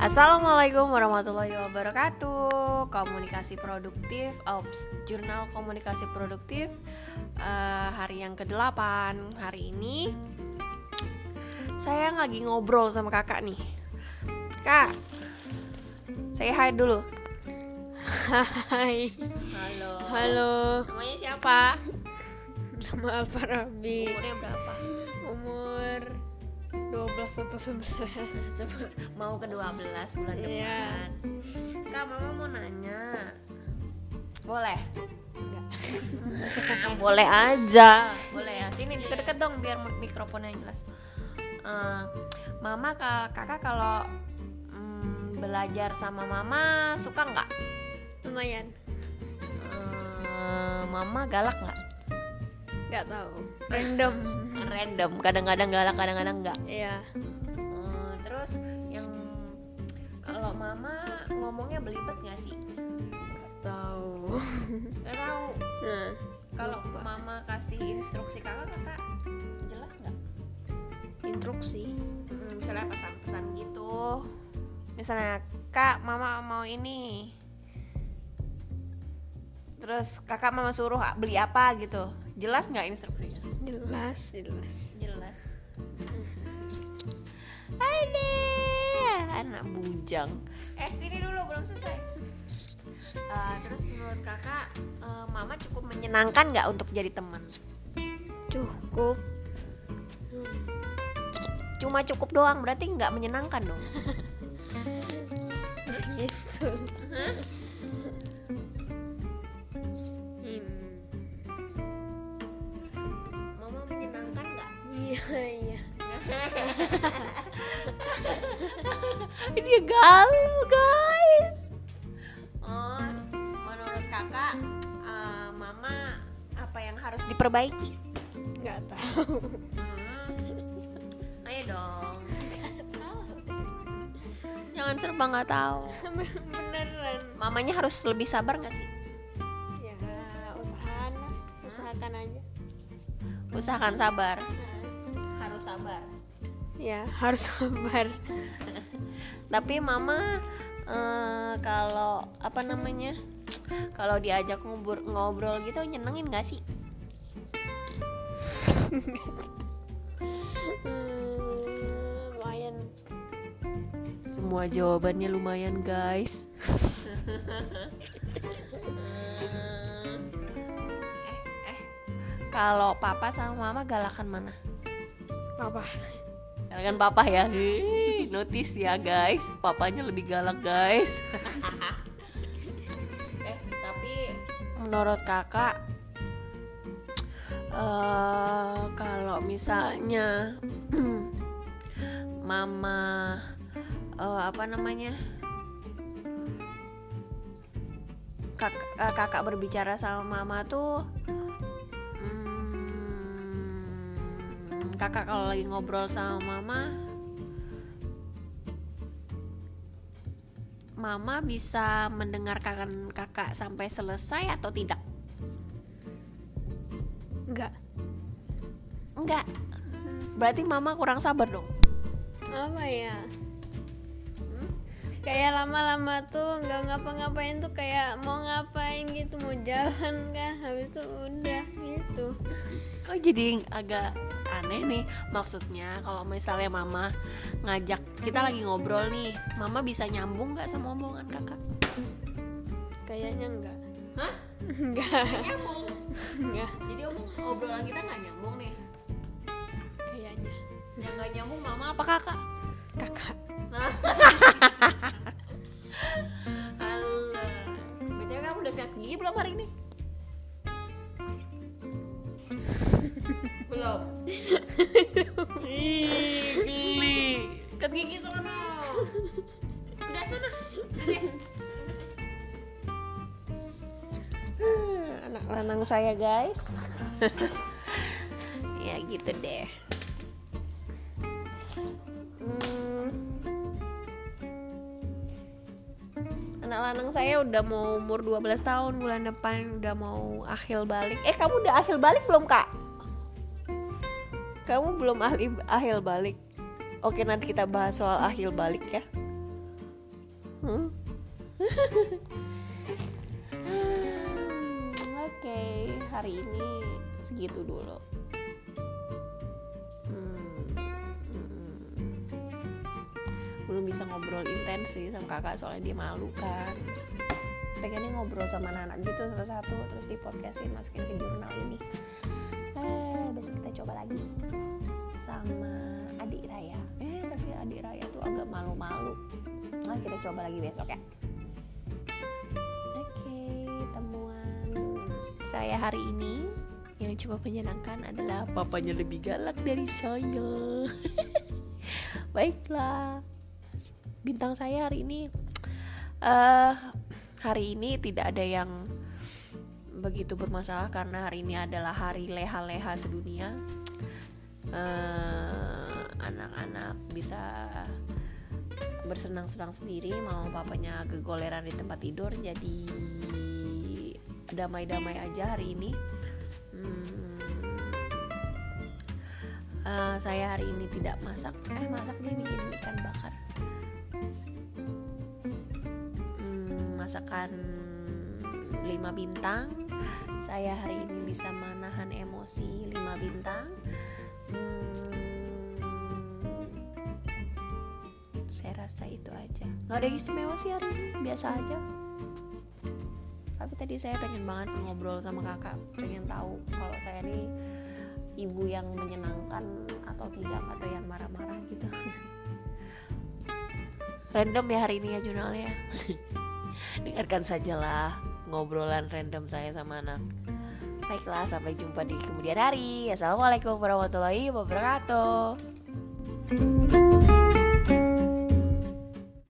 Assalamualaikum warahmatullahi wabarakatuh. Komunikasi produktif Ops, Jurnal Komunikasi Produktif uh, Hari yang ke-8 Hari ini Saya lagi ngobrol sama kakak nih. Kak Saya hai dulu. Hai. Halo. Halo. Namanya siapa? Nama Alfarabi Umurnya berapa? Umur 12 atau 11 Mau ke 12 bulan Iya. depan. Kak, mama mau nanya. Boleh? Enggak. Boleh aja. Boleh ya sini deket-deket dong biar mik- mikrofonnya jelas. Eh, mama ka- kakak kalau mm, belajar sama mama suka nggak? Lumayan. Eh, mama galak nggak Enggak tahu. Random. Random. Kadang-kadang galak kadang-kadang nggak. Iya. Eh, terus yang kalau mama ngomongnya belibet nggak sih? Tahu. Nggak tahu. Nah. Kalau mama kasih instruksi kakak kakak jelas nggak? Instruksi? Hmm, misalnya pesan-pesan gitu. Misalnya kak mama mau ini. Terus kakak mama suruh beli apa? gitu jelas nggak instruksinya? Jelas Jelas. Jelas. Ada anak bujang. Eh sini dulu belum selesai. Eh, terus menurut kakak eh, mama cukup menyenangkan nggak untuk jadi teman? Cukup. Cuma cukup doang berarti nggak menyenangkan dong. Gitu Iya iya. Dia galau guys. Oh menurut kakak eh, mama apa yang harus diperbaiki? Enggak tahu. Hmm. ayo dong. Jangan serba nggak tahu. Beneran. Mamanya harus lebih sabar nggak sih? Ya usahakan. Usahakan aja. Usahakan sabar harus sabar. Ya harus sabar. Tapi mama eh, kalau apa namanya kalau diajak ngobrol ngobrol gitu nyenengin nggak sih? Hmm, lumayan. Semua jawabannya lumayan guys. Eh eh kalau papa sama mama galakan mana apa galakan papa ya. Hei, notice ya guys. Papanya lebih galak guys. Eh tapi menurut kakak eh kalau misalnya mama eh, apa namanya kak, eh, kakak berbicara sama mama tuh kakak kalau lagi ngobrol sama mama mama bisa mendengarkan kakak sampai selesai atau tidak? Enggak. Enggak. Berarti mama kurang sabar dong? Apa ya? Kayak lama-lama tuh nggak ngapa-ngapain tuh kayak mau ngapain gitu mau jalan kah? Habis itu udah gitu. Kok jadi agak aneh nih. Maksudnya kalau misalnya mama ngajak kita lagi ngobrol nih mama bisa nyambung nggak sama omongan kakak? Kayaknya enggak hah? Enggak nyambung. Enggak jadi omong obrolan kita nggak nyambung nih. Kayaknya. Yang nggak nyambung mama apa kakak? Kakak. Alah. Btw kamu udah sehat gigi belum hari ini? Belum Ih, geli gigi sono Udah sana Hmm, Anak lanang saya guys. Ya gitu deh. Hmm, anak lanang saya udah mau umur 12 tahun bulan depan udah mau akhir balik. Eh kamu udah akhir balik belum kak kamu belum ahli akhir balik Oke nanti kita bahas soal akhir balik ya Hmm, Oke, hari ini segitu dulu. Hmm. Belum bisa ngobrol intens sih sama kakak soalnya dia malu kan. Pengennya ngobrol sama anak-anak gitu satu-satu terus di podcastin masukin ke jurnal ini. Besok kita coba lagi sama adik Raya. Eh, tapi adik Raya tuh agak malu-malu. Nah, kita coba lagi besok ya. Oke, temuan saya hari ini yang cukup menyenangkan adalah papanya lebih galak dari saya. Baiklah, bintang saya hari ini, eh hari ini tidak ada yang begitu bermasalah karena hari ini adalah hari leha-leha sedunia. Eh, anak-anak bisa bersenang-senang sendiri mau papanya kegoleran di tempat tidur jadi damai-damai aja hari ini. Eh, saya hari ini tidak masak. Eh masak dia bikin ikan bakar. Hmm, masakan 5 bintang. Saya hari ini bisa menahan emosi 5 bintang. Hmm, saya rasa itu aja. Nggak ada yang istimewa sih hari ini biasa aja. Tapi tadi saya pengen banget ngobrol sama kakak pengen tahu kalau saya nih ibu yang menyenangkan atau tidak atau yang marah-marah gitu. Random ya hari ini ya jurnalnya. Dengarkan sajalah ngobrolan random saya sama anak Baiklah, sampai jumpa di kemudian hari. Assalamualaikum warahmatullahi wabarakatuh.